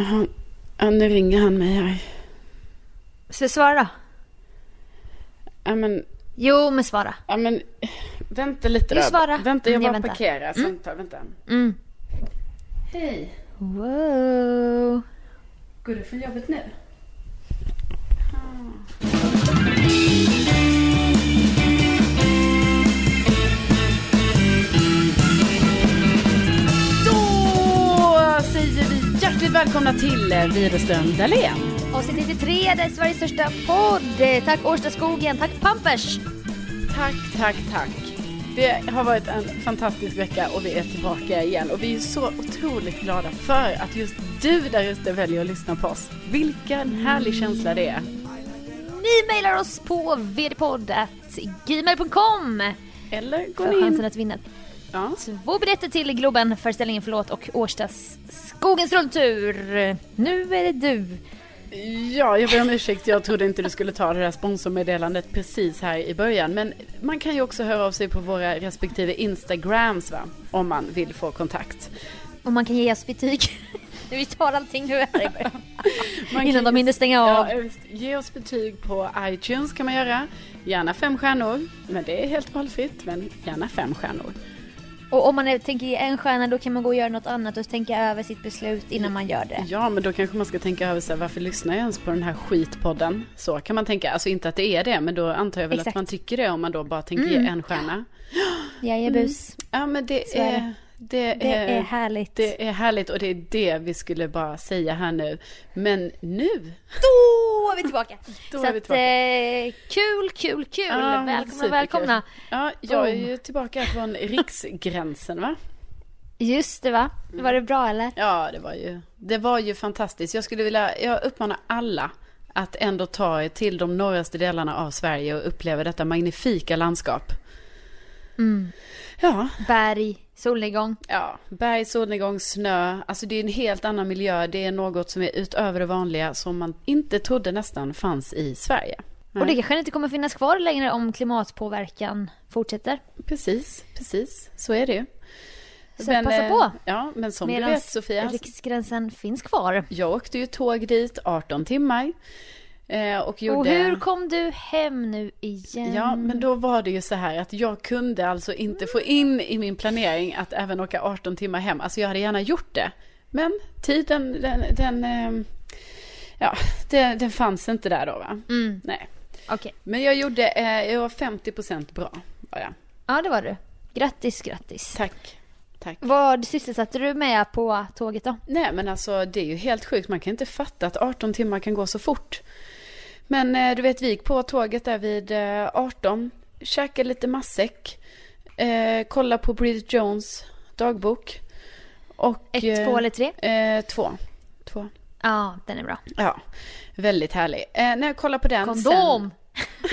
Ja, ja, nu ringer han mig här. Ska vi svara? Ja, men, Jo, men svara. ja, men vänta lite då. svarar. Vänta, jag Mm, jag bara parkerar. Vänta, vänta. Mm. Hej. Wow. Går du från jobbet nu? Vi välkomna till Widerström Dahlén. Avsnitt 93, det är Sveriges största podd. Tack Årstaskogen, tack Pampers. Tack, tack, tack. Det har varit en fantastisk vecka och vi är tillbaka igen. Och vi är så otroligt glada för att just du där ute väljer att lyssna på oss. Vilken härlig känsla det är. Ni mejlar oss på vdpodd.gmail.com Eller går för ni chansen in... att vinna Ja. två biljetter till Globen, föreställningen Förlåt och Årstas Skogens rundtur. Nu är det du. Ja, jag ber om ursäkt. Jag trodde inte du skulle ta det där sponsormeddelandet precis här i början. Men man kan ju också höra av sig på våra respektive Instagrams va? Om man vill få kontakt. Och man kan ge oss betyg. Vi tar allting nu här i början. Man Innan de hinner stänga av. Ja. Ge oss betyg på iTunes kan man göra. Gärna fem stjärnor. Men det är helt valfritt. Men gärna fem stjärnor. Och om man är- tänker ge en stjärna då kan man gå och göra något annat och tänka över sitt beslut innan man gör det. Ja, men då kanske man ska tänka över så här, varför lyssnar jag ens på den här skitpodden? Så kan man tänka. Alltså inte att det är det, men då antar jag väl Exakt. att man tycker det om man då bara tänker Mm. ge en stjärna. Jajebus. Ja, men det är är, det. Det Det är, är härligt. det är härligt och det är det vi skulle bara säga här nu. Men nu, Då är vi tillbaka! Då Så är vi att, tillbaka. eh, kul, kul, kul! Ja, välkomna, välkomna! ja, jag är Boom. ju tillbaka från riksgränsen va? Just det va? Var det bra eller? Ja, det var ju, det var ju fantastiskt. Jag skulle vilja, jag uppmanar alla att ändå ta er till de norraste delarna av Sverige och uppleva detta magnifika landskap. Mm. Ja, Berg, solnedgång. ja, berg, solnedgång, snö. Alltså det är en helt annan miljö. Det är något som är utöver det vanliga som man inte trodde nästan fanns i Sverige. Och det kanske inte kommer finnas kvar längre om klimatpåverkan fortsätter. Precis, precis. Så är det ju. Så passa på. eh, Ja, men som du Medan vet Sofia. riksgränsen finns kvar. Jag åkte ju tåg dit 18 timmar. Eh, Och gjorde... Och hur kom du hem nu igen? Ja, men då var det ju så här att jag kunde alltså inte få in i min planering att även åka 18 timmar hem. Alltså jag hade gärna gjort det. Men tiden, den, den eh, ja, den, den fanns inte där då va? Mm, Nej. okej. Men jag gjorde, eh, jag var 50% bra. Var jag. Ja, det var du. Grattis, grattis. Tack. Tack. Vad sysselsatte du med på tåget då? Nej men alltså det är ju helt sjukt. Man kan inte fatta att 18 timmar kan gå så fort. Men eh, du vet vi gick på tåget där vid eh, 18. Käkade lite matsäck. Eh, kolla på Bridget Jones dagbok. Och, Ett, eh, två eller tre? Eh, två. Två. Ja, den är bra. Ja, väldigt härlig. Eh, när jag kollade på den Kondom!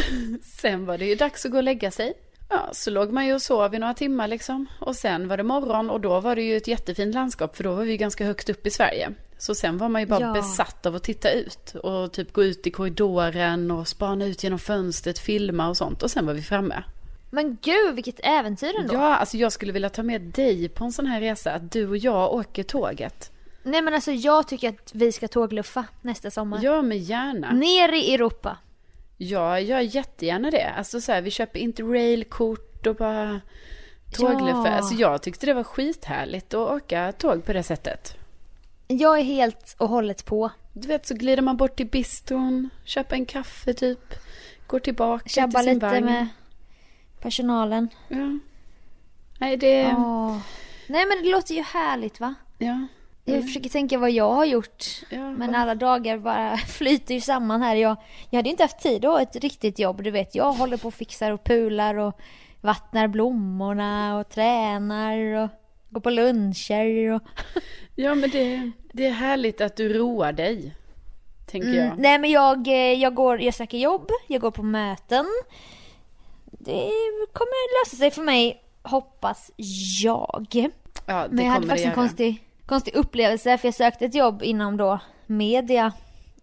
Sen, sen var det ju dags att gå och lägga sig. Ja, så låg man ju och sov i några timmar liksom. Och sen var det morgon och då var det ju ett jättefint landskap för då var vi ganska högt upp i Sverige. Så sen var man ju bara Ja. besatt av att titta ut och typ gå ut i korridoren och spana ut genom fönstret, filma och sånt. Och sen var vi framme. Men gud, vilket äventyr ändå. Ja, alltså jag skulle vilja ta med dig på en sån här resa. Att du och jag åker tåget. Nej men alltså jag tycker att vi ska tågluffa nästa sommar. Ja, men gärna. Ner i Europa. Ja, jag gör jättegärna det. Alltså så här, vi köper interrailkort och bara tågluffa. Ja. Alltså jag tyckte det var skithärligt att åka tåg på det sättet. Jag är helt och hållet på. Du vet så glider man bort till bistron, köper en kaffe typ, går tillbaka Tjabba till sin lite vagn. med personalen. Ja. Nej, det... Åh. Nej men det låter ju härligt va? ja. Jag försöker tänka vad jag har gjort. Ja, Men alla dagar bara flyter ju samman här. Jag, jag hade inte haft tid att ha ett riktigt jobb. Du vet, jag håller på och fixar och pular och vattnar blommorna och tränar och går på luncher och... ja men det, det är härligt att du roar dig. Tänker Mm, jag. nej men jag, eh, jag går, jag söker jobb, jag går på möten. Det kommer lösa sig för mig, hoppas jag. Ja, det Men jag hade faktiskt en konstig, konstig upplevelse för jag sökte ett jobb inom då media,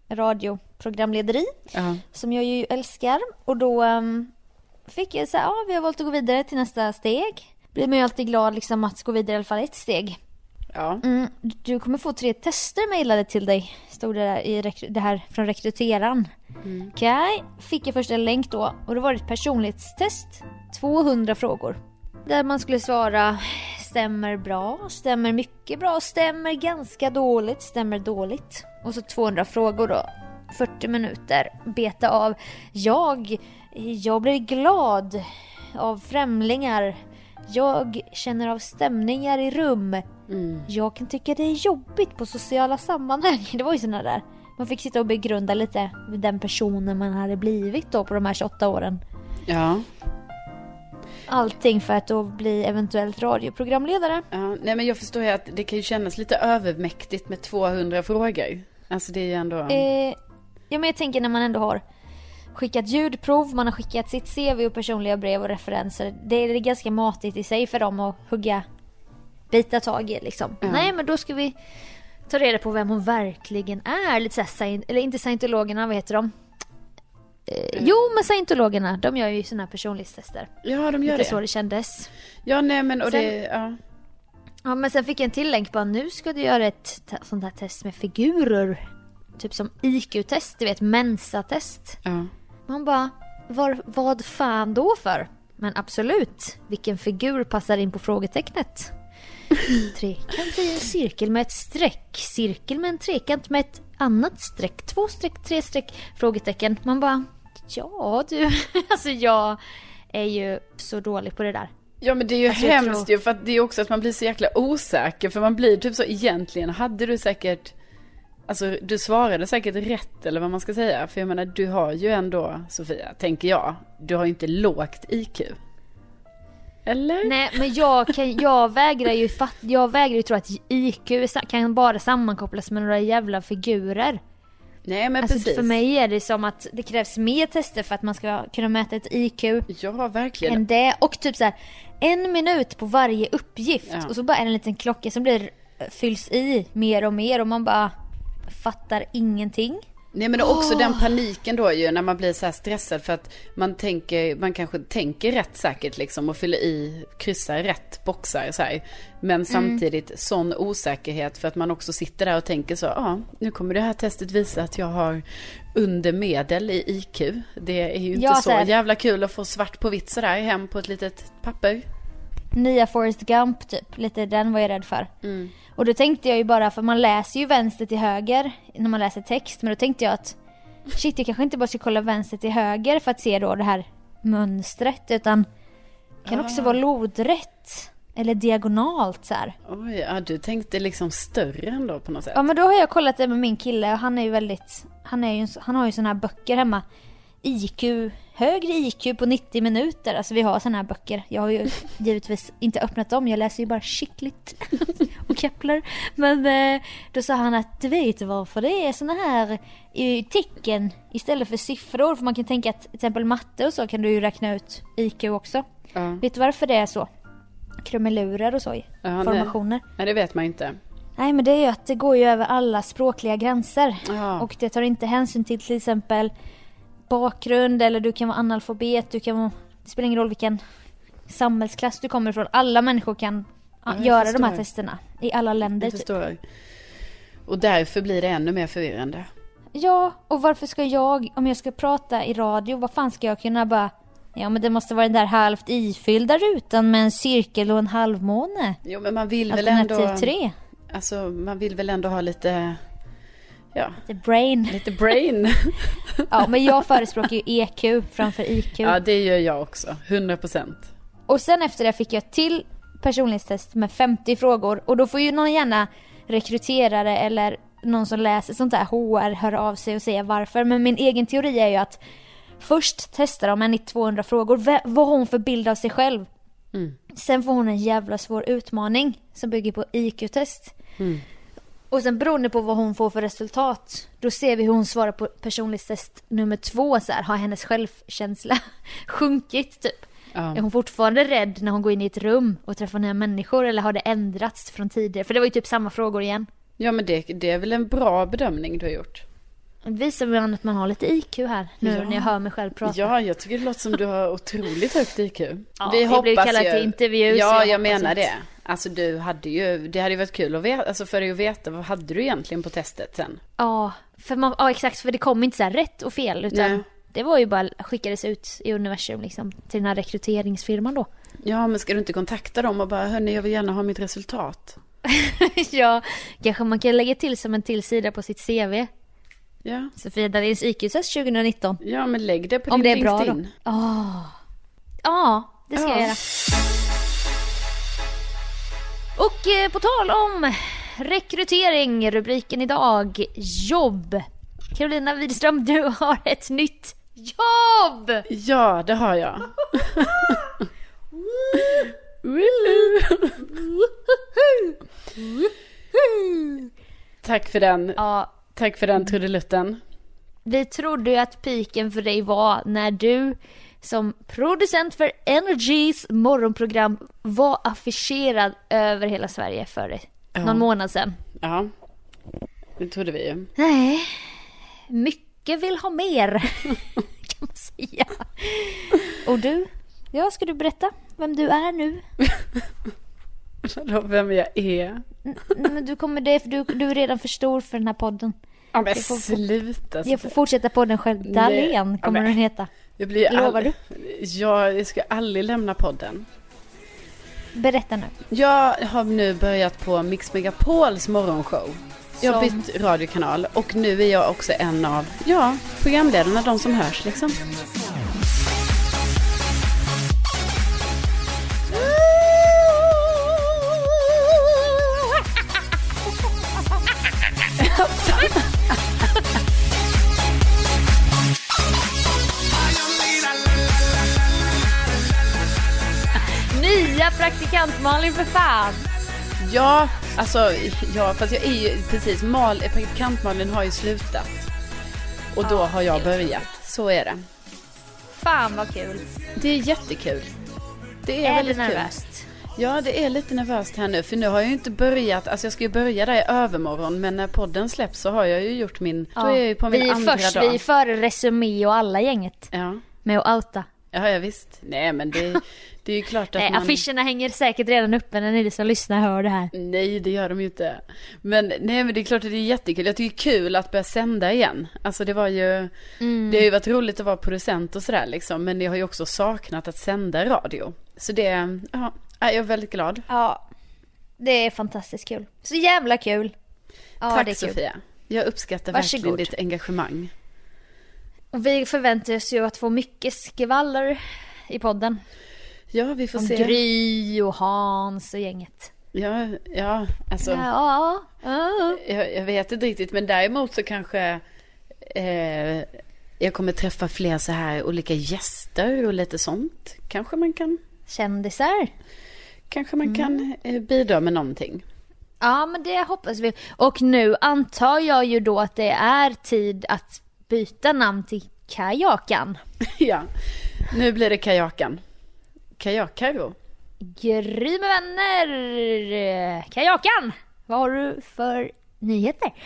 radio, programlederi. Ja. som jag ju älskar. Och då ehm, fick jag säga, ja vi har valt att gå vidare till nästa steg. Blir man ju alltid glad liksom att gå vidare i alla fall ett steg. Ja. Mm, du kommer få tre tester mejlade till dig, stod det där i rekry- det här från rekryteraren. Mm. Okej, fick jag först en länk då och det var ett personlighetstest. 200 frågor. Där man skulle svara stämmer bra, stämmer mycket bra, stämmer ganska dåligt, stämmer dåligt. Och så 200 frågor då. 40 minuter, beta av. Jag, jag blir glad av främlingar. Jag känner av stämningar i rum. Mm. Jag kan tycka det är jobbigt på sociala sammanhang. Det var ju sådana där. Man fick sitta och begrunda lite den personen man hade blivit då på de här 28 åren. Ja. Allting för att då bli eventuellt radioprogramledare. ja. Nej men jag förstår ju att det kan ju kännas lite övermäktigt med 200 frågor. Alltså det är ju ändå... Eh, ja men jag tänker när man ändå har skickat ljudprov, man har skickat sitt CV och personliga brev och referenser. Det är ganska matigt i sig för dem att hugga, bita tag i liksom. Ja. Nej men då ska vi ta reda på vem hon verkligen är. Lite såhär, eller inte scientologerna, vad heter de? Eh, jo men scientologerna, de gör ju såna här personlighetstester. Ja, de gör Lite det. så det kändes. Ja, nej men och Sen- det... Ja. Ja men sen fick jag en till länk bara nu ska du göra ett sånt här test med figurer. Typ som IQ-test, du vet mensa-test. ja. Man bara, var, vad fan då för? Men absolut, vilken figur passar in på frågetecknet? Trekant i en cirkel med ett streck, cirkel med en trekant med ett annat streck, två streck, tre streck, frågetecken. Man bara, ja du, alltså jag är ju så dålig på det där. Ja men det är ju Alltså, hemskt tror- ju för att det är också att man blir så jäkla osäker för man blir typ så egentligen hade du säkert Alltså du svarade säkert rätt eller vad man ska säga för jag menar du har ju ändå Sofia, tänker jag, du har ju inte lågt IQ. Eller? Nej men jag, kan, jag vägrar ju fatt, jag vägrar ju tro att IQ kan bara sammankopplas med några jävla figurer. Nej men Alltså precis. för mig är det som att det krävs mer tester för att man ska kunna mäta ett IQ Ja verkligen. än det. Och typ så här, en minut på varje uppgift Ja. och så bara en liten klocka som blir fylls i mer och mer och man bara fattar ingenting. Nej men också den paniken då ju när man blir så här stressad för att man tänker, man kanske tänker rätt säkert liksom och fyller i, kryssar rätt boxar så här. Men samtidigt sån osäkerhet för att man också sitter där och tänker så, ja nu kommer det här testet visa att jag har under medel i IQ. Det är ju inte Ja, så så jävla kul att få svart på vitt sådär hem på ett litet papper. Nya Forrest Gump typ, lite den var jag rädd för. Mm. Och då tänkte jag ju bara, för man läser ju vänster till höger när man läser text. Men då tänkte jag att shit jag kanske inte bara ska kolla vänster till höger för att se då det här mönstret. Utan det kan också Ah. vara lodrätt. Eller diagonalt så här. Oj, ja du tänkte liksom större ändå på något sätt. Ja men då har jag kollat det med min kille och han är ju väldigt, han, är ju, han har ju såna här böcker hemma. IQ, högre IQ på 90 minuter. Alltså vi har såna här böcker. Jag har ju givetvis inte öppnat dem, jag läser ju bara Chicklit och Kepler. Men eh, då sa han att du vet varför det är såna här eh, tecken istället för siffror. För man kan tänka att till exempel matte och så kan du ju räkna ut IQ också. Ja. Vet du varför det är så? Krumelurer och så i Ja, nej. formationer. Nej det vet man inte. Nej men det är ju att det går ju över alla språkliga gränser. Ja. Och det tar inte hänsyn till till exempel bakgrund eller du kan vara analfabet, du kan vara... Det spelar ingen roll vilken samhällsklass du kommer ifrån. Alla människor kan Ja, göra de här testerna. I alla länder Jag typ. förstår. Och därför blir det ännu mer förvirrande. Ja, och varför ska jag, om jag ska prata i radio, vad fan ska jag kunna bara... Ja men det måste vara den där halvt ifyllda rutan med en cirkel och en halvmåne. Jo men man vill väl Alternativ ändå... tre. Alltså man vill väl ändå ha lite... Ja, The brain. lite brain. Ja men jag förespråkar ju EQ framför IQ. ja det gör jag också. 100 procent. Och sen efter det fick jag ett till personlighetstest med 50 frågor och då får ju någon gärna rekryterare eller någon som läser sånt där HR höra av sig och säga varför. Men min egen teori är ju att först testar de henne i 200 frågor. V- vad har hon för bild av sig själv? Mm. Sen får hon en jävla svår utmaning som bygger på IQ-test. Mm. Och sen beroende på vad hon får för resultat, då ser vi hur hon svarar på personlighetstest nummer två. Så här, har hennes självkänsla sjunkit typ? Ja. Är hon fortfarande rädd när hon går in i ett rum och träffar nya människor eller har det ändrats från tidigare? För det var ju typ samma frågor igen. ja men det, det är väl en bra bedömning du har gjort. Visar man att man har lite IQ här nu Ja. när jag hör mig själv prata. Ja, jag tycker det låter som du har otroligt högt IQ. Ja, vi blev kallade till intervju, Ja, jag jag, hoppas menar inte- det. Alltså du hade ju, det hade ju varit kul att veta, alltså för dig att veta, vad hade du egentligen på testet sen? Ja, för man, ja exakt, för det kom inte så här rätt och fel utan Nej. det var ju bara skickades ut i universum liksom till den här rekryteringsfirman då. Ja, men ska du inte kontakta dem och bara, hörni, jag vill gärna ha mitt resultat? ja, kanske man kan lägga till som en till sida på sitt CV. Ja, Sofia Dalins IQ-test 2019. ja men lägg det på Om det din är bra då. LinkedIn. Ja, Ja, det ska Ja. jag göra. Och eh, på tal om rekrytering, rubriken idag, jobb. Carolina Widerström, du har ett nytt jobb! Ja, det har jag. Tack för den, Ja, tack för den trudelutten. vi trodde ju att piken för dig var när du som producent för Energys morgonprogram var afficherad över hela Sverige för. Ja. någon månad sedan. Ja, det trodde vi ju. Nej, mycket vill ha mer kan man säga. Och du? Ja, ska du berätta vem du är nu? Vadå, vem jag är? Men du kommer det, för du, du är redan för stor för den här podden. Ja men Jag får- sluta. Jag får fortsätta podden själv. Dahlén ja, kommer men- den heta. Jag blir Lovar all... Ja, jag ska aldrig lämna podden. Berätta nu. Jag har nu börjat på Mix Megapols morgonshow. Jag har Som- bytt radiokanal och nu är jag också en av, ja, programledarna, de som hörs liksom. Nya praktikant Malin för fan! Ja, alltså, ja, fast jag är ju precis, Mal, praktikant-Malin har ju slutat. Och då Ja, har jag det- börjat, så är det. Fan vad kul. Det är jättekul. Det är, Är det väldigt kul. Ja, det är lite nervöst här nu, för nu har jag ju inte börjat, alltså jag ska ju börja där i övermorgon, men när podden släpps så har jag ju gjort min, då är jag ju på min vi är andra först, dag. vi är före Resumé och alla gänget. Ja, Med att outa. ja, ja visst. Nej, men det, det är klart att Nej, man... affischerna hänger säkert redan uppe när ni som lyssnar hör det här. Nej, det gör de ju inte. Men nej, men det är klart att det är jättekul. Jag tycker det är kul att börja sända igen. Alltså det var ju, Mm. det har ju varit roligt att vara producent och sådär liksom. Men jag har ju också saknat att sända radio. Så det, ja, jag är väldigt glad. Ja, det är fantastiskt kul. Så jävla kul. Ja, det är Tack kul. Sofia. Jag uppskattar Varsågod. verkligen ditt engagemang. Och vi förväntar oss ju att få mycket skvaller i podden. Ja, vi får Om se. Gry och Hans och gänget. Ja, ja, alltså. Ja, ja. Jag, jag vet inte riktigt, men däremot så kanske eh, jag kommer träffa fler så här olika gäster och lite sånt. Kanske man kan, Kändisar. kanske man kan eh, bidra med någonting. Ja, men det hoppas vi. Och nu antar jag ju då att det är tid att byta namn till Kajakan. ja, nu blir det kajakan. Kajak-Karo. Gry med vänner! Kajakan! Vad har du för nyheter?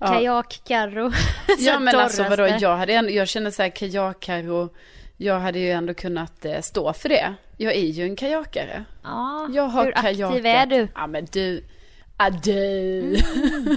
Ja. Kajak-Carro. Ja men alltså vadå, jag hade ändå, jag känner så här kajak-Karo, jag hade ju ändå kunnat eh, stå för det. Jag är ju en kajakare. Ja, Jag har hur aktiv kajakat. är du? Ja men du, ah, du.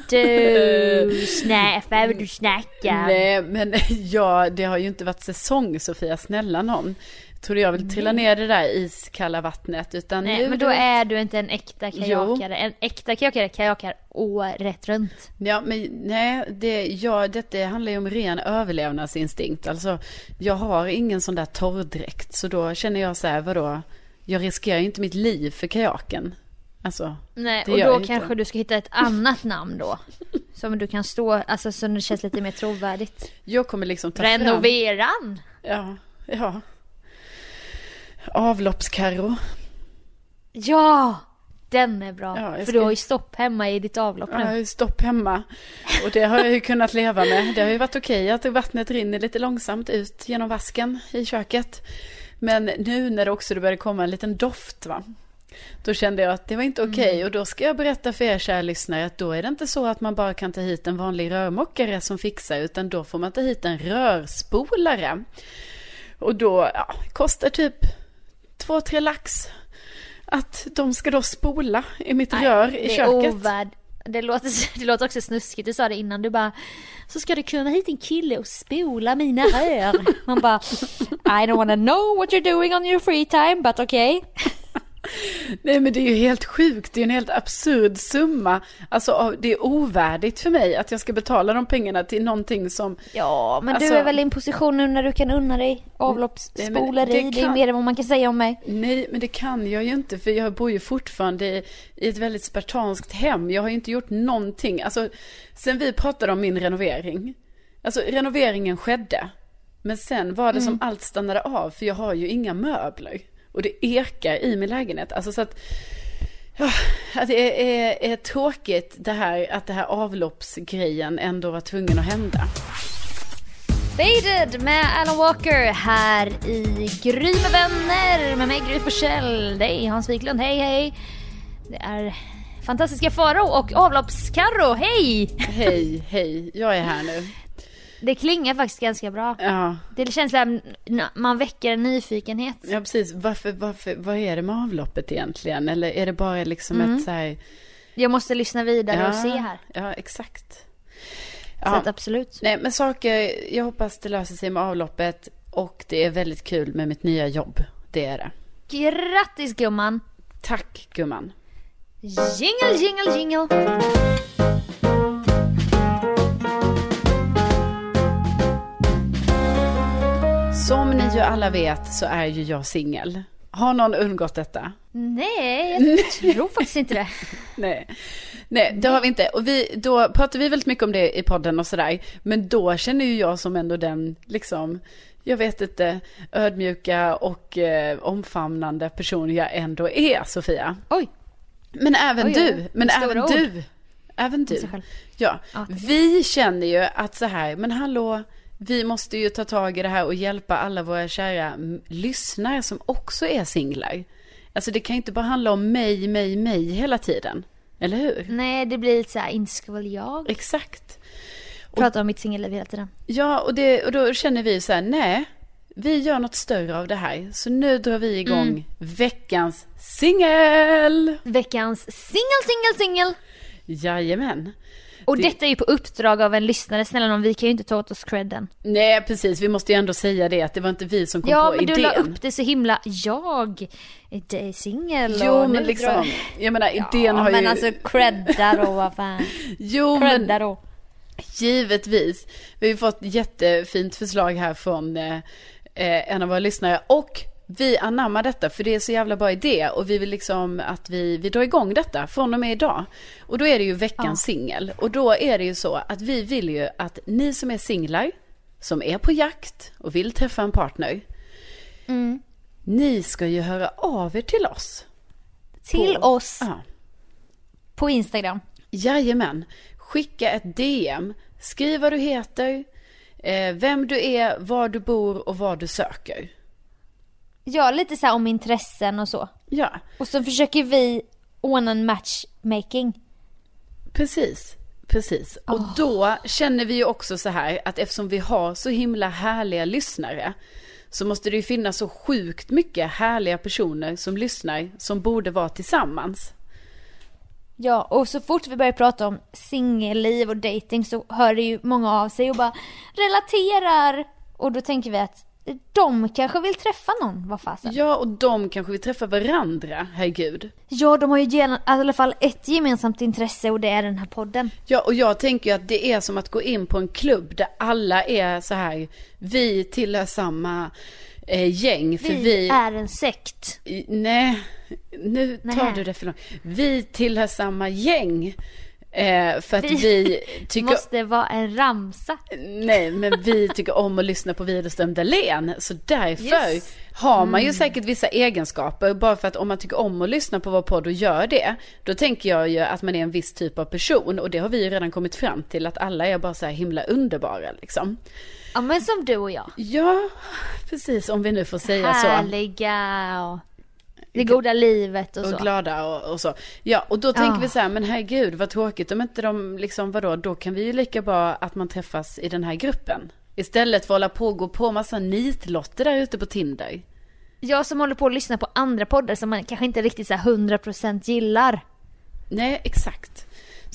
Du, snä, vad vill du snacka? Nej, men ja, det har ju inte varit säsong Sofia, snälla någon. Tror jag vill trilla ner det där iskalla vattnet, utan Nej, nu... men då är du inte en äkta kajakare. En äkta kajakare kajakar året runt. Ja, men nej, det, ja, detta handlar ju om ren överlevnadsinstinkt. Alltså, jag har ingen sån där torrdräkt, så då känner jag så här, vadå? Jag riskerar ju inte mitt liv för kajaken. Alltså, Nej, och då kanske du ska hitta ett annat namn då. Som du kan stå, alltså så det känns lite mer trovärdigt. jag kommer liksom ta fram... Renoveran! Ja, ja. Avloppskarro. Ja! Den är bra. Ja, jag För ska- du har ju stopp hemma i ditt avlopp Ja, jag har nu. ju stopp hemma. Och det har jag ju kunnat leva med. Det har ju varit okej att vattnet rinner lite långsamt ut genom vasken i köket. Men nu när det också börjar komma en liten doft va. Då kände jag att det var inte okej okay. och då ska jag berätta för er kära lyssnare att då är det inte så att man bara kan ta hit en vanlig rörmokare som fixar utan då får man ta hit en rörspolare. Och då ja, kostar typ två, tre lax att de ska då spola i mitt Nej, rör i köket. Ovärd. Det låter, det låter också snuskigt, du sa det innan, du bara Så ska det komma hit en kille och spola mina rör. Man bara I don't wanna know what you're doing on your free time but okay. Nej men det är ju helt sjukt, det är en helt absurd summa. Alltså det är ovärdigt för mig att jag ska betala de pengarna till någonting som... Ja, men alltså, du är väl i en position nu när du kan unna dig avloppsspoleri. Det, det, det, är mer än vad man kan säga om mig. Nej, men det kan jag ju inte för jag bor ju fortfarande i, i ett väldigt spartanskt hem. Jag har ju inte gjort någonting. Alltså, sen vi pratade om min renovering. Alltså renoveringen skedde. Men sen var det mm. som allt stannade av för jag har ju inga möbler. Och det ekar i min lägenhet. Alltså så att, ja, att det är, är, är tråkigt det här att det här avloppsgrejen ändå var tvungen att hända. Faded med Alan Walker här i Gry med vänner med mig Gry Forssell, dig Hans Wiklund, hej hej. Det är fantastiska Faro och avloppskarro, hej! Hej, hej, jag är här nu. Det klingar faktiskt ganska bra. Ja. Det känns som man väcker en nyfikenhet. Ja, precis. Varför, varför, vad är det med avloppet egentligen? Eller är det bara liksom mm. ett så här... Jag måste lyssna vidare ja, och se här. Ja, exakt. Ja. Så att absolut. Nej, men saker, jag hoppas det löser sig med avloppet. Och det är väldigt kul med mitt nya jobb. Det är det. Grattis gumman! Tack gumman! Jingle, jingle, jingle! Ju alla vet så är ju jag singel. Har någon undgått detta? Nej, jag tror faktiskt inte det. Nej. Nej, det har vi inte. Och vi, då pratar vi väldigt mycket om det i podden och sådär. Men då känner ju jag som ändå den, liksom, jag vet inte, ödmjuka och eh, omfamnande person jag ändå är, Sofia. Oj. Men även oj, du, men även ord. du. Även du. Ja, vi känner ju att så här, men hallå, vi måste ju ta tag i det här och hjälpa alla våra kära lyssnare som också är singlar. Alltså det kan ju inte bara handla om mig, mig, mig hela tiden. Eller hur? Nej, det blir lite så här, inte ska väl jag? Exakt. Prata om mitt singelliv hela tiden. Ja, och, det, och då känner vi så här, nej, vi gör något större av det här. Så nu drar vi igång mm. veckans singel! Veckans singel, singel, singel! Jajamän. Och det... detta är ju på uppdrag av en lyssnare, snälla någon, vi kan ju inte ta åt oss credden. Nej precis, vi måste ju ändå säga det att det var inte vi som kom ja, på idén. Ja men du la upp det så himla, jag är singel Jo men liksom, drar... jag menar idén ja, har men ju... men alltså credda då, vad fan. jo credda men... då. Givetvis. Vi har ju fått jättefint förslag här från eh, eh en av våra lyssnare och vi anammar detta för det är så jävla bra idé och vi vill liksom att vi, vi drar igång detta från och med idag. Och då är det ju veckans ja. singel. Och då är det ju så att vi vill ju att ni som är singlar, som är på jakt och vill träffa en partner. Mm. Ni ska ju höra av er till oss. Till på, oss? Ja. På Instagram? Jajamän. Skicka ett DM. Skriv vad du heter, eh, vem du är, var du bor och vad du söker. Ja, lite så här om intressen och så. Ja. Och så försöker vi ordna en matchmaking. Precis, precis. Oh. Och då känner vi ju också så här att eftersom vi har så himla härliga lyssnare så måste det ju finnas så sjukt mycket härliga personer som lyssnar som borde vara tillsammans. Ja, och så fort vi börjar prata om singelliv och dating så hör det ju många av sig och bara relaterar. Och då tänker vi att de kanske vill träffa någon, vad fasen. Ja, och de kanske vill träffa varandra, herregud. Ja, de har ju i alla fall ett gemensamt intresse och det är den här podden. Ja, och jag tänker ju att det är som att gå in på en klubb där alla är så här, vi tillhör samma eh, gäng. För vi, vi är en sekt. Nej, nu tar Nej. du det för långt. Vi tillhör samma gäng. Eh, för att vi, vi tycker... måste vara en ramsa. Nej, men vi tycker om att lyssna på Widerström Dahlén. Så därför yes. har man ju mm. säkert vissa egenskaper. Bara för att om man tycker om att lyssna på vår podd och gör det. Då tänker jag ju att man är en viss typ av person. Och det har vi ju redan kommit fram till. Att alla är bara så här himla underbara liksom. Ja, men som du och jag. Ja, precis. Om vi nu får säga Härliga så. Härliga Det goda livet och, och så. glada och, och så. Ja, och då Ja. tänker vi så här, men herregud vad tråkigt om inte de liksom, vadå, då kan vi ju lika bra att man träffas i den här gruppen. Istället för att hålla på och gå på massa nitlotter där ute på Tinder. Jag som håller på att lyssna på andra poddar som man kanske inte riktigt så här 100% gillar. Nej, exakt.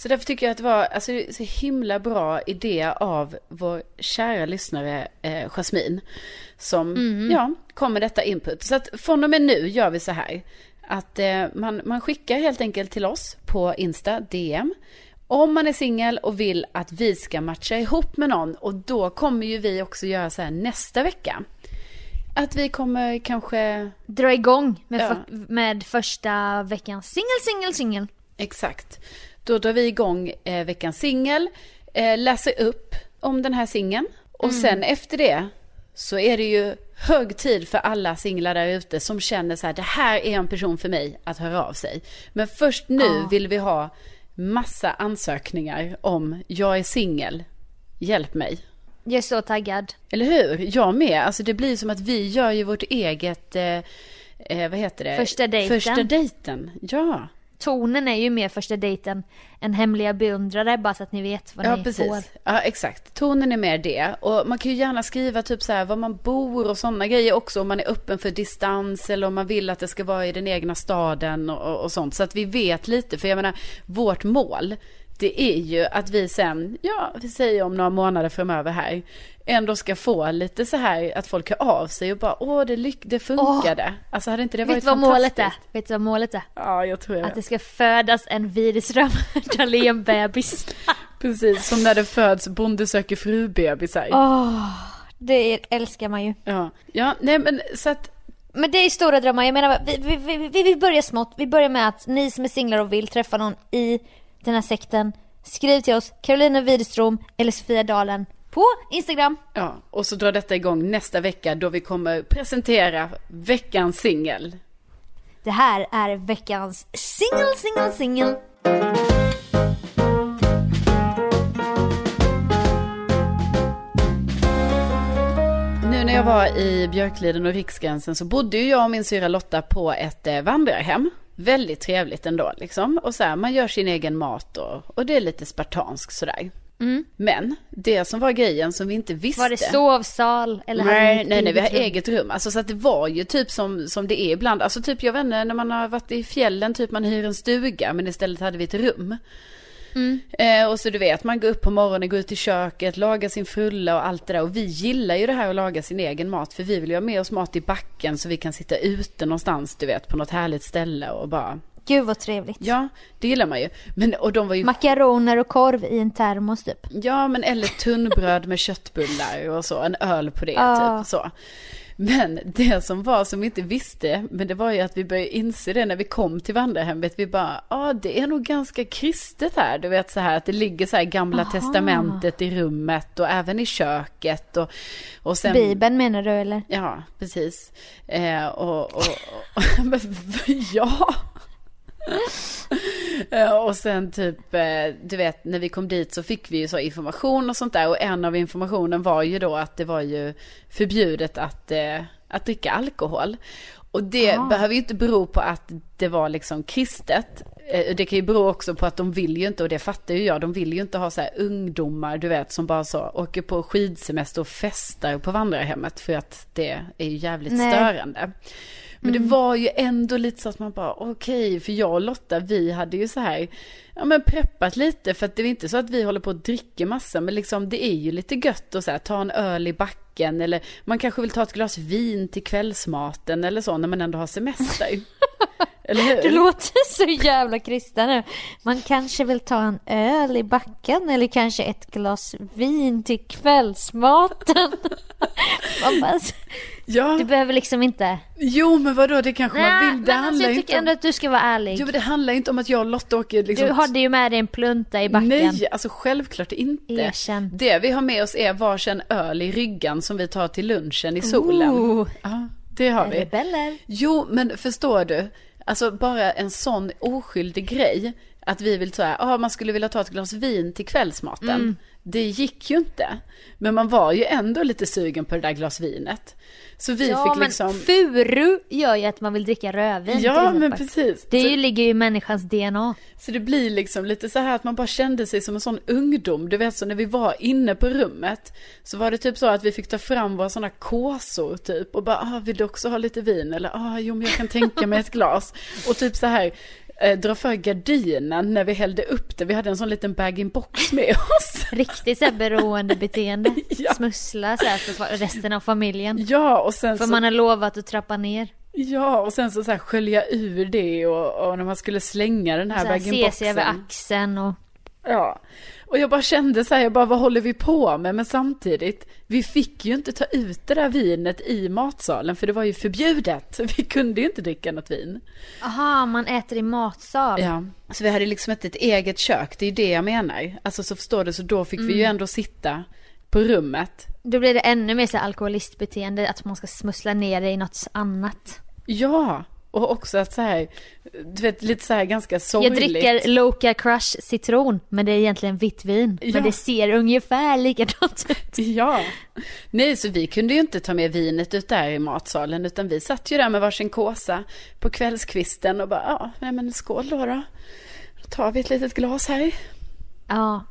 Så därför tycker jag att det var alltså, så himla bra idé av vår kära lyssnare eh, Jasmin. Som ja, kom med detta input. Så att från och med nu gör vi så här. Att eh, man, man skickar helt enkelt till oss på Insta, DM. Om man är singel och vill att vi ska matcha ihop med någon. Och då kommer ju vi också göra så här nästa vecka. Att vi kommer kanske Dra igång med, Ja. för, med första veckans singel, singel, singel. Exakt. Då drar vi igång eh, veckans singel, eh, läser upp om den här singeln och sen efter det så är det ju hög tid för alla singlar där ute som känner så här, det här är en person för mig att höra av sig. Men först nu Ja. vill vi ha massa ansökningar om jag är singel, hjälp mig. Jag är så taggad. Eller hur? Jag med. Alltså det blir som att vi gör ju vårt eget, eh, eh, vad heter det? Första dejten. Första dejten, ja. Tonen är ju mer första dejten än hemliga beundrare bara så att ni vet vad Ja, ni precis. får. Ja, exakt. Tonen är mer det. Och man kan ju gärna skriva typ så här var man bor och sådana grejer också. Om man är öppen för distans eller om man vill att det ska vara i den egna staden och, och, och sånt. Så att vi vet lite. För jag menar, vårt mål, det är ju att vi sen, ja, vi säger om några månader framöver här, ändå ska få lite så här att folk hör av sig och bara, åh, det, lyck- det funkade. Alltså hade inte det varit Vet vad målet är? fantastiskt? Vet du vad målet är? Ja, jag tror jag. Att det ska födas en Widerström Dahlén-bebis. Precis, som när det föds Bonde söker fru-bebisar. Åh, det älskar man ju. Ja, ja, nej men så att Men det är stora drömmar. Jag menar, vi, vi, vi, vi vill börja smått. Vi börjar med att ni som är singlar och vill träffa någon i den här sekten, skriv till oss, Carolina Widerström eller Sofia Dalen på Instagram. Ja, och så drar detta igång nästa vecka då vi kommer presentera veckans singel. Det här är veckans singel, singel, singel. Nu när jag var i Björkliden och Riksgränsen så bodde ju jag och min syra Lotta på ett eh, vandrarhem. Väldigt trevligt ändå liksom. Och så här, man gör sin egen mat och, och det är lite spartanskt sådär. Men det som var grejen som vi inte visste. Var det sovsal eller Nej, nej, nej, vi har eget rum? eget rum. Alltså så att det var ju typ som, som det är ibland. Alltså typ, jag vet inte, när man har varit i fjällen, typ man hyr en stuga, men istället hade vi ett rum. Mm. Eh, och så du vet, man går upp på morgonen, går ut i köket, lagar sin frulla och allt det där. Och vi gillar ju det här att laga sin egen mat, för vi vill ju ha med oss mat i backen så vi kan sitta ute någonstans, du vet, på något härligt ställe och bara... Gud vad trevligt. Ja, det gillar man ju. Men, och de var ju Makaroner och korv i en termos typ. Ja, men eller tunnbröd med köttbullar och så, en öl på det, Ja. typ så. Men det som var som vi inte visste, men det var ju att vi började inse det när vi kom till vandrarhemmet. Vi bara, ja ah, det är nog ganska kristet här. Du vet så här att det ligger så här gamla Aha. testamentet i rummet och även i köket. Och, och sen, Bibeln menar du eller? Ja, precis. Eh, och, och, och ja. Eh, och sen typ, eh, du vet, när vi kom dit så fick vi ju så information och sånt där. Och en av informationen var ju då att det var ju förbjudet att, eh, att dricka alkohol. Och det Ah. behöver ju inte bero på att det var liksom kristet. Det kan ju bero också på att de vill ju inte, och det fattar ju jag, de vill ju inte ha så här ungdomar, du vet, som bara så åker på skidsemester och festar på vandrarhemmet. För att det är ju jävligt Nej. störande. Men det var ju ändå lite så att man bara, okej, för jag och Lotta, vi hade ju så här, ja men preppat lite, för att det är inte så att vi håller på att dricka massa, men liksom det är ju lite gött att så här, ta en öl i backen, eller man kanske vill ta ett glas vin till kvällsmaten eller så, när man ändå har semester. eller hur? Du låter så jävla kristen nu. Man kanske vill ta en öl i backen eller kanske ett glas vin till kvällsmaten. Man bara, Ja, du behöver liksom inte... jo men vadå, det kanske man Nej, vill. Det men alltså, jag tycker inte ändå om... att du ska vara ärlig. Jo men det handlar inte om att jag och Lotta åker liksom... Du hade ju med dig en plunta i backen. Nej, alltså självklart inte. Erkänn. Det vi har med oss är varsin öl i ryggan som vi tar till lunchen i solen. Ooh, Ja, det har vi. rebeller. Jo, men förstår du? Alltså bara en sån oskyldig grej. Att vi vill säga, ah, man skulle vilja ta ett glas vin till kvällsmaten. Mm. Det gick ju inte. Men man var ju ändå lite sugen på det där glas vinet. Så vi ja, fick men liksom... furu gör ju att man vill dricka rödvin Ja, men precis. Det så, ligger ju i människans DNA. så det blir liksom lite så här att man bara kände sig som en sån ungdom. Du vet så när vi var inne på rummet. Så var det typ så att vi fick ta fram våra såna kåsor typ. Och bara, ah, vill du också ha lite vin? Eller, ah, jo men jag kan tänka mig ett glas. Och typ så här, eh, dra för gardinen när vi hällde upp det. Vi hade en sån liten bag-in-box med oss. Riktigt så här beroendebeteende. Ja. Smussla så här för resten av familjen. Ja, och sen För så... man har lovat att trappa ner. Ja, och sen så, så här skölja ur det och, och när man skulle slänga den här här, se sig över bag-in-boxen. axeln och... Ja, och jag bara kände så här, jag bara vad håller vi på med? Men samtidigt, vi fick ju inte ta ut det där vinet i matsalen för det var ju förbjudet. Vi kunde ju inte dricka något vin. Aha, man äter i matsal. Ja, så vi hade liksom inte ett eget kök, det är det jag menar. Alltså så förstår du, så då fick vi ju ändå sitta på rummet. Då blir det ännu mer så alkoholistbeteende, att man ska smussla ner det i något annat. Ja, och också att så här, du vet lite så här ganska Jag sorgligt. dricker Loka Crush citron, men det är egentligen vitt vin. Ja. Men det ser ungefär likadant ut. Ja. Nej, så vi kunde ju inte ta med vinet ut där i matsalen, utan vi satt ju där med varsin kåsa på kvällskvisten och bara, ja, nej men skål då då. Då tar vi ett litet glas här. Ja.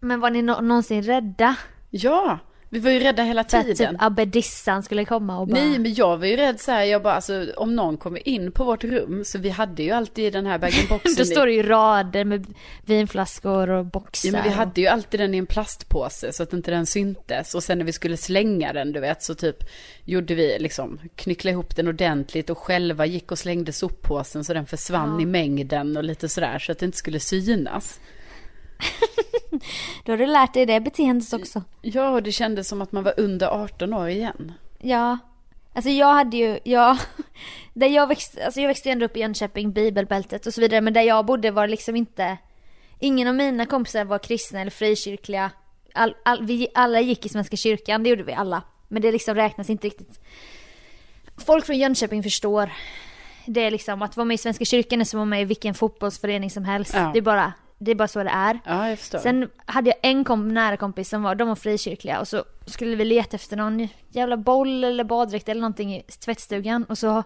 Men var ni nå- någonsin rädda? Ja, vi var ju rädda hela För att tiden. typ abbedissan skulle komma och bara... Nej, men jag var ju rädd så här, jag bara, alltså om någon kommer in på vårt rum, så vi hade ju alltid den här bag-in-boxen. Då i- står det ju rader med vinflaskor och boxar. Ja men vi hade ju alltid den i en plastpåse så att inte den syntes. Och sen när vi skulle slänga den du vet så typ gjorde vi liksom knyckla ihop den ordentligt och själva gick och slängde soppåsen så den försvann Ja. i mängden och lite sådär så att det inte skulle synas. Då har du lärt dig det beteendet också. Ja och det kändes som att man var under 18 år igen. Ja. Alltså jag hade ju, ja, där jag växte, alltså jag växte ändå upp i Jönköping, bibelbältet och så vidare, men där jag bodde var liksom inte, ingen av mina kompisar var kristna eller frikyrkliga. All, all, vi alla gick i Svenska kyrkan, det gjorde vi alla. Men det liksom räknas inte riktigt. Folk från Jönköping förstår. Det är liksom att vara med i Svenska kyrkan är som att vara med i vilken fotbollsförening som helst. Ja. Det är bara, det är bara så det är. Ja jag förstår. Sen hade jag en kom, nära kompis som var, de var frikyrkliga och så skulle vi leta efter någon jävla boll eller baddräkt eller någonting i tvättstugan och så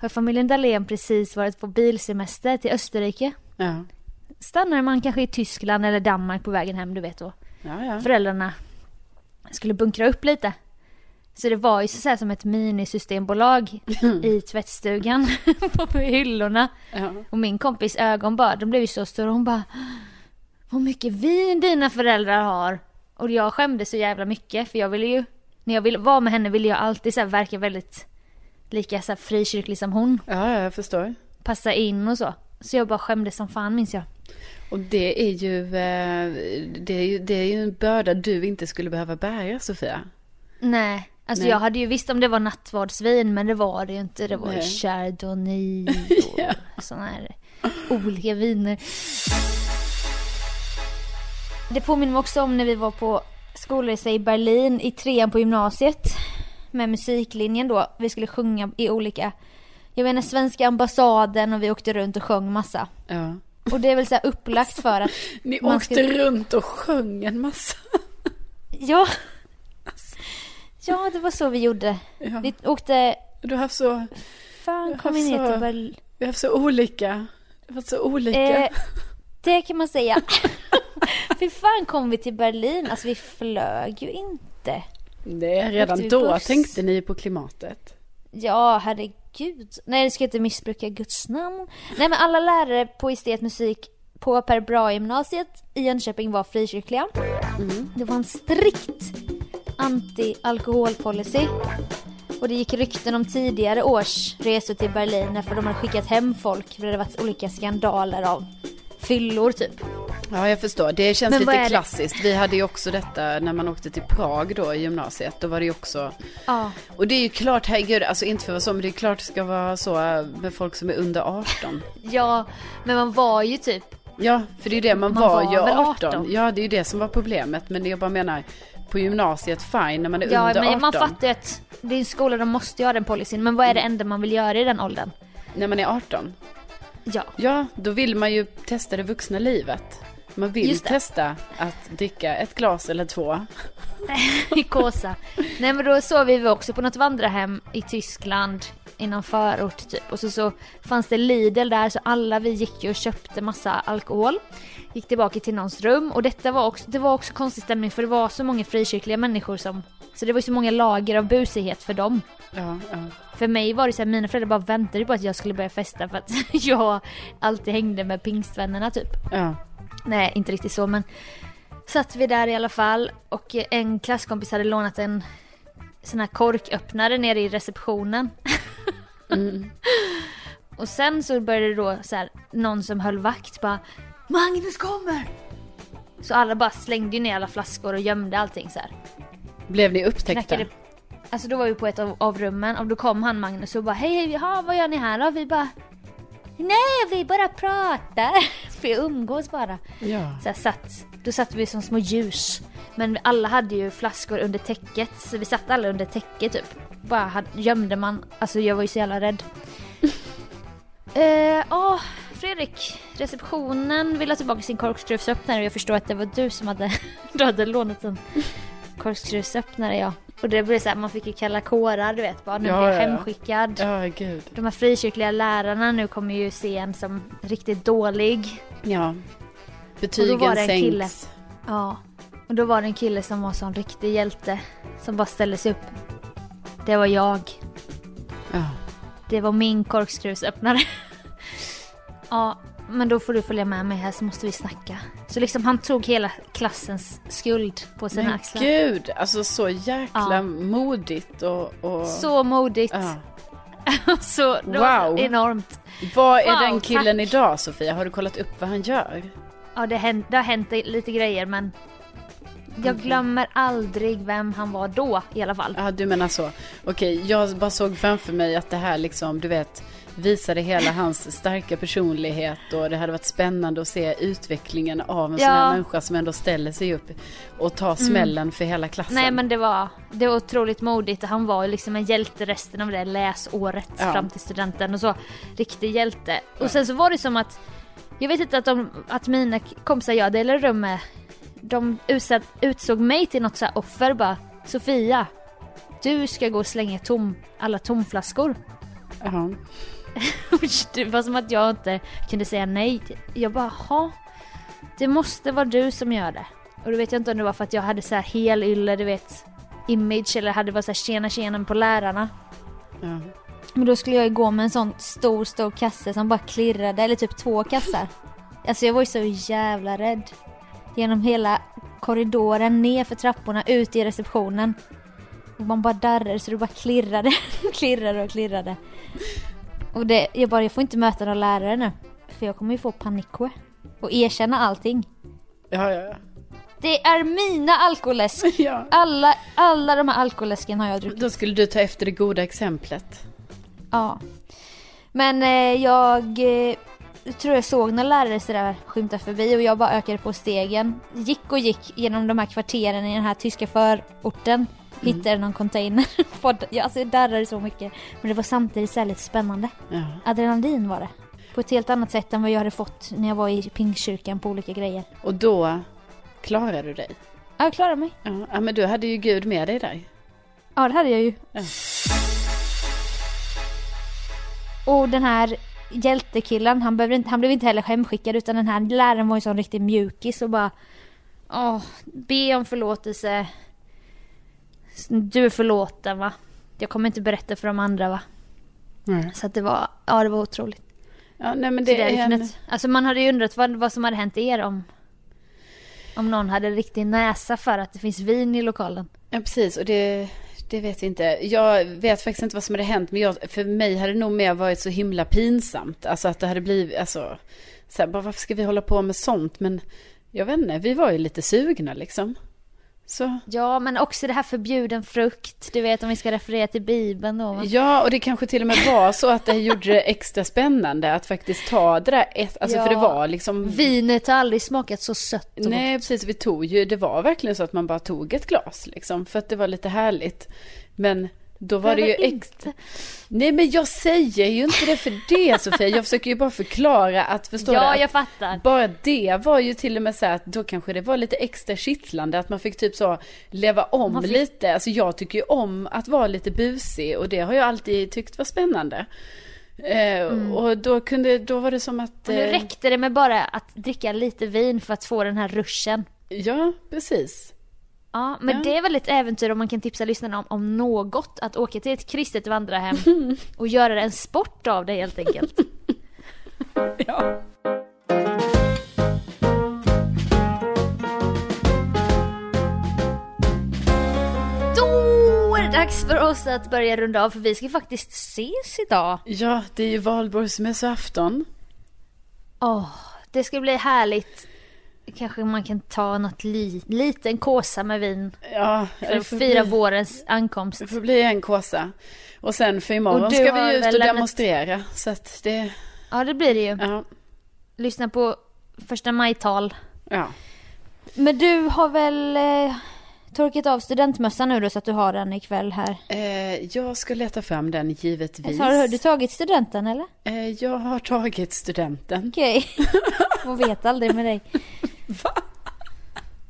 har familjen Dahlén precis varit på bilsemester till Österrike. Ja. Stannar man kanske i Tyskland eller Danmark på vägen hem, du vet då. Ja, ja. Föräldrarna skulle bunkra upp lite. Så det var ju så här som ett minisystembolag i tvättstugan på hyllorna. ja. Och min kompis ögon bara, de blev ju så stora. Hon bara, vad mycket vin dina föräldrar har. Och jag skämdes så jävla mycket för jag ville ju, när jag ville vara med henne ville jag alltid så verka väldigt lika så här frikyrklig som hon. ja, jag förstår. Passa in och så. Så jag bara skämdes som fan minns jag. Och det är ju, eh, det är ju, det är ju en börda du inte skulle behöva bära Sofia. Nej, alltså Nej. jag hade ju visst om det var nattvardsvin men det var det ju inte. Det var ju chardonnay och Ja. sådana här olika viner. Det påminner mig också om när vi var på skolresa i Berlin i trean på gymnasiet. Med musiklinjen då. Vi skulle sjunga i olika, jag menar svenska ambassaden och vi åkte runt och sjöng massa. Ja. Och det är väl så här upplagt för att, Ni åkte skulle- runt och sjöng en massa. ja. Ja, det var så vi gjorde. Ja. Vi åkte, Du har haft så, fan kom ner så- till Berlin. vi har haft så olika, det har varit så olika. Eh, det kan man säga. Hur fan kom vi till Berlin? Alltså vi flög ju inte. Nej, redan då buss? tänkte ni på klimatet. Ja, herregud. Nej, det ska inte missbruka Guds namn. Nej, men alla lärare på estetmusik på Per Bra-gymnasiet i Jönköping var frikyrkliga. Det var en strikt anti-alkoholpolicy. Och det gick rykten om tidigare års resor till Berlin för de hade skickat hem folk för det hade varit olika skandaler av fyllor typ. Ja, jag förstår. Det känns Men vad lite klassiskt. Vi hade ju också detta när man åkte till Prag då i gymnasiet. Då var det ju också... Ja. Och det är ju klart, herregud, alltså inte för vara så, men det är klart det ska vara så med folk som är under 18. Ja, men man var ju typ Ja, för det är ju det, man, Man var, var ju väl 18. 18? Ja, det är ju det som var problemet. Men jag bara menar, på gymnasiet, fine, när man är Ja, under 18. men man fattar ju att det är en skola, de måste ju ha den policyn. Men vad är det enda man vill göra i den åldern? När man är 18. Ja. Ja, då vill man ju testa det vuxna livet. Man vill testa att dricka ett glas eller två. i Kåsa. Nej men då sov vi också på något vandrarhem i Tyskland i någon förort typ. Och så, så fanns det Lidl där så alla vi gick ju och köpte massa alkohol. Gick tillbaka till någons rum och detta var också, det var också konstig stämning för det var så många frikyrkliga människor som så det var ju så många lager av busighet för dem. Ja, ja. För mig var det så här, mina föräldrar bara väntade på att jag skulle börja festa för att jag alltid hängde med pingstvännerna typ. ja. Nej, inte riktigt så men satt vi där i alla fall och en klasskompis hade lånat en sån här korköppnare nere i receptionen. Mm. Och sen så började det då så här, någon som höll vakt bara Magnus kommer! Så alla bara slängde ju ner alla flaskor och gömde allting så här. Blev ni upptäckta? Knackade. Alltså då var vi på ett av, av rummen och då kom han Magnus och bara hej, hej, ja, vad gör ni här då? Vi bara Nej, vi bara pratar. Vi umgås bara. Ja. Så här, satt, då satt vi som små ljus. Men alla hade ju flaskor under täcket, så vi satt alla under täcket typ. Bara hade, gömde man, alltså jag var ju så jävla rädd. Eh, Ja, Fredrik, receptionen vill ha tillbaka sin korkskruvsöppnare och jag förstår att det var du som hade, du hade lånat en korkskruvsöppnare ja. Och det blev så här, man fick ju kalla kårar du vet bara, nu Ja, blir jag ja, ja. hemskickad. Ja, gud. De här frikyrkliga lärarna nu kommer ju se en som riktigt dålig. Ja. Och Betygen då var det en sänks. kille. Ja. Och då var det en kille som var sån riktig hjälte. Som bara ställde sig upp. Det var jag. Ja. Det var min korkskruvsöppnare. ja, men då får du följa med mig här så måste vi snacka. Så liksom han tog hela klassens skuld på sina Men axlar. gud, alltså så jäkla Ja. modigt och... och... Så modigt. Ja. så Wow. enormt. Vad är Wow, den killen tack. idag Sofia? Har du kollat upp vad han gör? Ja, det, hänt, det har hänt lite grejer men jag glömmer aldrig vem han var då i alla fall. Ja, du menar så. Okej, jag bara såg framför mig att det här liksom, du vet, visade hela hans starka personlighet och det hade varit spännande att se utvecklingen av en sån Ja. här människa som ändå ställer sig upp och tar smällen för hela klassen. Nej men det var, det var otroligt modigt. Han var ju liksom en hjälte resten av det läsåret Ja. fram till studenten och så. Riktig hjälte. Och sen så var det som att, jag vet inte att, de, att mina kompisar jag delade rum med, de utsatt, utsåg mig till något så offer bara. Sofia, du ska gå och slänga tom, alla tomflaskor. Ja. det var som att jag inte kunde säga nej. Jag bara, ha. Det måste vara du som gör det. Och då vet jag inte om det var för att jag hade så här helylle, du vet, image eller hade varit så här tjena tjena på lärarna. Ja. Men då skulle jag ju gå med en sån stor, stor kasse som bara klirrade, eller typ två kassar. Alltså jag var ju så jävla rädd. Genom hela korridoren, ner för trapporna, ut i receptionen. Och man bara darrade så det bara klirrade, klirrade och klirrade. Och det, jag bara, jag får inte möta några lärare nu. För jag kommer ju få panik och erkänna allting. Ja, ja, ja. Det är mina alkoläsk! ja. Alla, alla de här alkoläsken har jag druckit. Då skulle du ta efter det goda exemplet. Ja. Men eh, jag eh, tror jag såg några lärare sådär skymta förbi och jag bara ökade på stegen. Gick och gick genom de här kvarteren i den här tyska förorten. Hittade någon container. Ja, alltså jag darrade så mycket. Men det var samtidigt så lite spännande. Ja. Adrenalin var det. På ett helt annat sätt än vad jag hade fått när jag var i pingstkyrkan på olika grejer. Och då klarade du dig. Ja, jag klarade mig. Ja, ja, men du hade ju Gud med dig där. Ja, det hade jag ju. Ja. Och den här hjältekillen, han, behövde inte, han blev inte heller hemskickad utan den här läraren var ju sån riktig mjukis och bara Åh, be om förlåtelse. Du är förlåten va? Jag kommer inte berätta för de andra va? Så att det var, ja det var otroligt. Ja, nej men Det det är en... Alltså man hade ju undrat vad, vad som hade hänt er om om någon hade riktig näsa för att det finns vin i lokalen. Ja, precis. Och det, det vet vi inte. Jag vet faktiskt inte vad som hade hänt. Men jag, för mig hade det nog mer varit så himla pinsamt. Alltså att det hade blivit, alltså, så här, bara, varför ska vi hålla på med sånt? Men jag vet inte, vi var ju lite sugna liksom. Så. Ja, men också det här förbjuden frukt. Du vet om vi ska referera till Bibeln då. Ja, och det kanske till och med var så att det gjorde det extra spännande att faktiskt ta det där ett, alltså Ja. för det var liksom... Vinet har aldrig smakat så sött och Nej, gott. precis. Vi tog ju, det var verkligen så att man bara tog ett glas liksom. För att det var lite härligt. Men Då var det ju extra... Nej men jag säger ju inte det för det Sofia. Jag försöker ju bara förklara att, förstår Ja, du? jag Att fattar. bara det var ju till och med så här att då kanske det var lite extra kittlande att man fick typ så leva om fick- lite. Alltså jag tycker ju om att vara lite busig och det har jag alltid tyckt var spännande. Eh, Och då kunde, då var det som att... Och nu eh, räckte det med bara att dricka lite vin för att få den här ruschen. Ja, precis. Ja, men Ja. det är väl ett äventyr om man kan tipsa lyssnarna om, om något. Att åka till ett kristet vandrarhem och göra en sport av det helt enkelt. Ja. Dags för oss att börja runda av för vi ska faktiskt ses idag. ja, det är ju valborgsmässoafton. Åh, det ska bli härligt. Kanske man kan ta något li, liten kåsa med vin Ja, för att fira bli- vårens ankomst. Det får bli en kåsa. Och sen för imorgon du ska har vi ut och lämnat- demonstrera. Så att det, Ja, det blir det ju. ja, Lyssna på första maj-tal. ja. Men du har väl eh, torkat av studentmössan nu då så att du har den ikväll här? Eh, jag ska leta fram den givetvis. Har du tagit studenten eller? Eh, jag har tagit studenten. Okej. Man vet aldrig med dig. Va?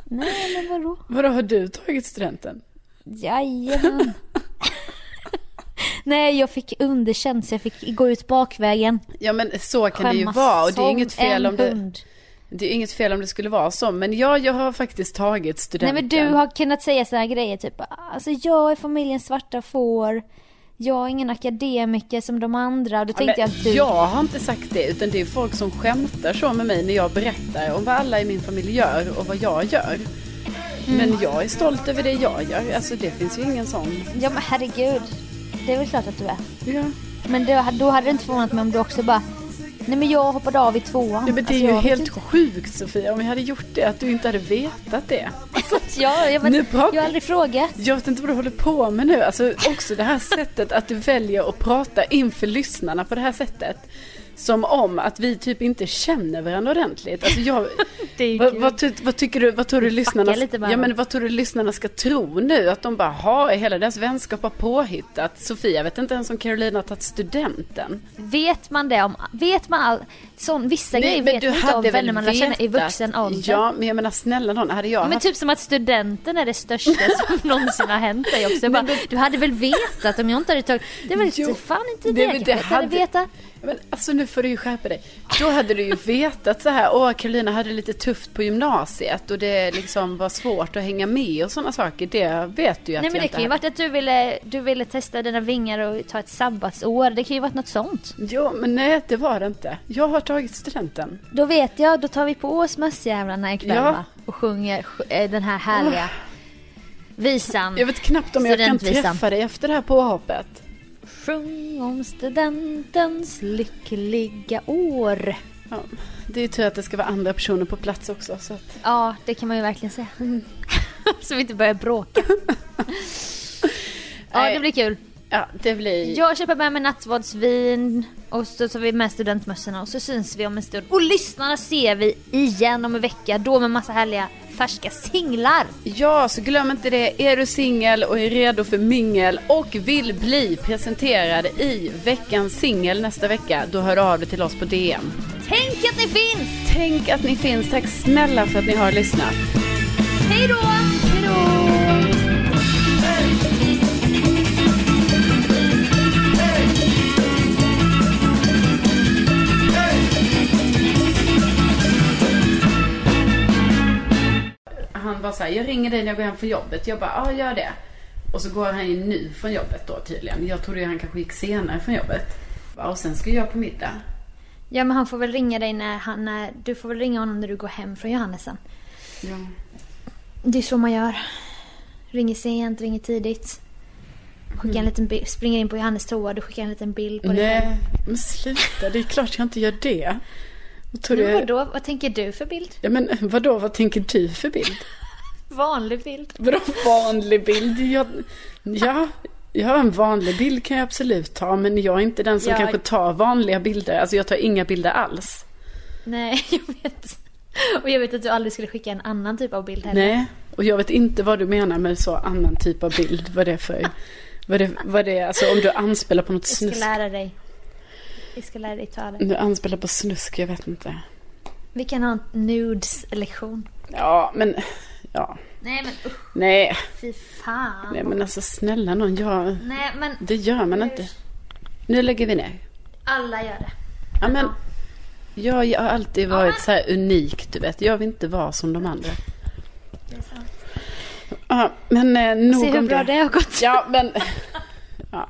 Nej, men vadå? Vadå, har du tagit studenten? Jajamän. Nej, jag fick underkänt så jag fick gå ut bakvägen. Ja men så kan det ju Skämmas vara och det är inget fel om det, hund. det är inget fel om det skulle vara så. Men ja, jag har faktiskt tagit Nej studenten. men du har kunnat säga här grejer typ alltså jag är familjens svarta får. Jag är ingen akademiker som de andra. Då Ja, tänkte jag men att du... Jag har inte sagt det, utan det är folk som skämtar så med mig när jag berättar om vad alla i min familj gör och vad jag gör. Mm. Men jag är stolt över det jag gör. Alltså det finns ju ingen sån. Ja men herregud. Det är väl klart att du är. Ja. Men då, då hade det inte förvånat mig om du också bara Nej men jag hoppade av i tvåan. Ja, men det är Alltså, ju jag helt sjukt Sofia, om jag hade gjort det, att du inte hade vetat det. Ja, ja men Nu pratar- jag har aldrig frågat. Jag vet inte vad du håller på med nu. Alltså också det här sättet att du väljer att prata inför lyssnarna på det här sättet. Som om att vi typ inte känner varandra ordentligt. Alltså jag, vad, vad, ty- vad tycker du, vad tror du lyssnarna, ja, men vad tror du lyssnarna ska tro nu? Att de bara, ha hela deras vänskap har påhittat. Sofia vet inte ens om Carolina har tagit studenten. Vet man det om, vet man all, sån, vissa grejer vet man inte om vänner man lär känna i vuxen ålder. Ja, men jag menar snälla någon, hade jag Men haft typ som att studenten är det största som någonsin har hänt dig också. Bara, du hade väl vetat om jag inte hade tagit... Det väl Jo, fan inte det- det, men det hade hade- vetat. Men alltså nu får du ju skärpa dig. Då hade du ju vetat så här, åh Carolina hade det lite tufft på gymnasiet och det liksom var svårt att hänga med och sådana saker. Det vet du ju att Nej men det kan ju varit att du ville, du ville testa dina vingar och ta ett sabbatsår. Det kan ju varit något sånt. Jo, men nej det var det inte. Jag har tagit studenten. Då vet jag, då tar vi på oss mössjävlarna ikväll Ja. va? Och sjunger sj- eh, den här härliga visan. Jag vet knappt om jag kan träffa dig efter det här påhoppet. Sjung om studentens lyckliga år. Ja, det är ju tur att det ska vara andra personer på plats också. Så att... Ja, det kan man ju verkligen säga. Så vi inte börjar bråka. ja, det blir kul. Ja, det blir... Jag köper med mig nattvardsvin och så tar vi med studentmössorna och så syns vi om en stund. Och lyssnarna ser vi igen om en vecka, då med massa härliga färska singlar. Ja, så glöm inte det. Är du singel och är redo för mingel och vill bli presenterad i veckans singel nästa vecka, då hör du av dig till oss på DM. Tänk att ni finns! Tänk att ni finns. Tack snälla för att ni har lyssnat. Hej då! Hej då! Han bara så här, jag ringer dig när jag går hem från jobbet. Jag bara, ja gör det. Och så går han ju nu från jobbet då tydligen. Jag trodde ju han kanske gick senare från jobbet. Och sen ska jag på middag. Ja men han får väl ringa dig när han, när, du får väl ringa honom när du går hem från Johannesen. Ja. Det är så man gör. Ringer sent, ringer tidigt. Skickar en liten bild, springer in på Johannes toa, du skickar en liten bild på dig själv. Nej, men sluta. Det är klart jag inte gör det. Vad tror Men vadå, vad tänker du för bild? Ja men vadå, vad tänker du för bild? Vanlig bild. Vadå vanlig bild? Jag, ja, ja, en vanlig bild kan jag absolut ta. Men jag är inte den som Ja. kanske tar vanliga bilder. Alltså jag tar inga bilder alls. Nej, jag vet. Och jag vet att du aldrig skulle skicka en annan typ av bild heller. Nej, och jag vet inte vad du menar med så annan typ av bild. Vad det är för, Vad det, vad det är, alltså om du anspelar på något Jag ska snusk. lära dig. Vi ska lära dig ta det. Du anspelar på snusk, jag vet inte. Vi kan ha en nudes-lektion. Ja, men... Ja. Nej men usch, Nej, fy fan. nej men alltså snälla någon, jag... Nej men Det gör man inte. Nu lägger vi ner. alla gör det. Ja, men jag har alltid varit så här unik, du vet. Jag vill inte vara som de andra. Det är sant. Ja, men eh, nog Se hur om bra det. det har gått. Ja, men... Ja.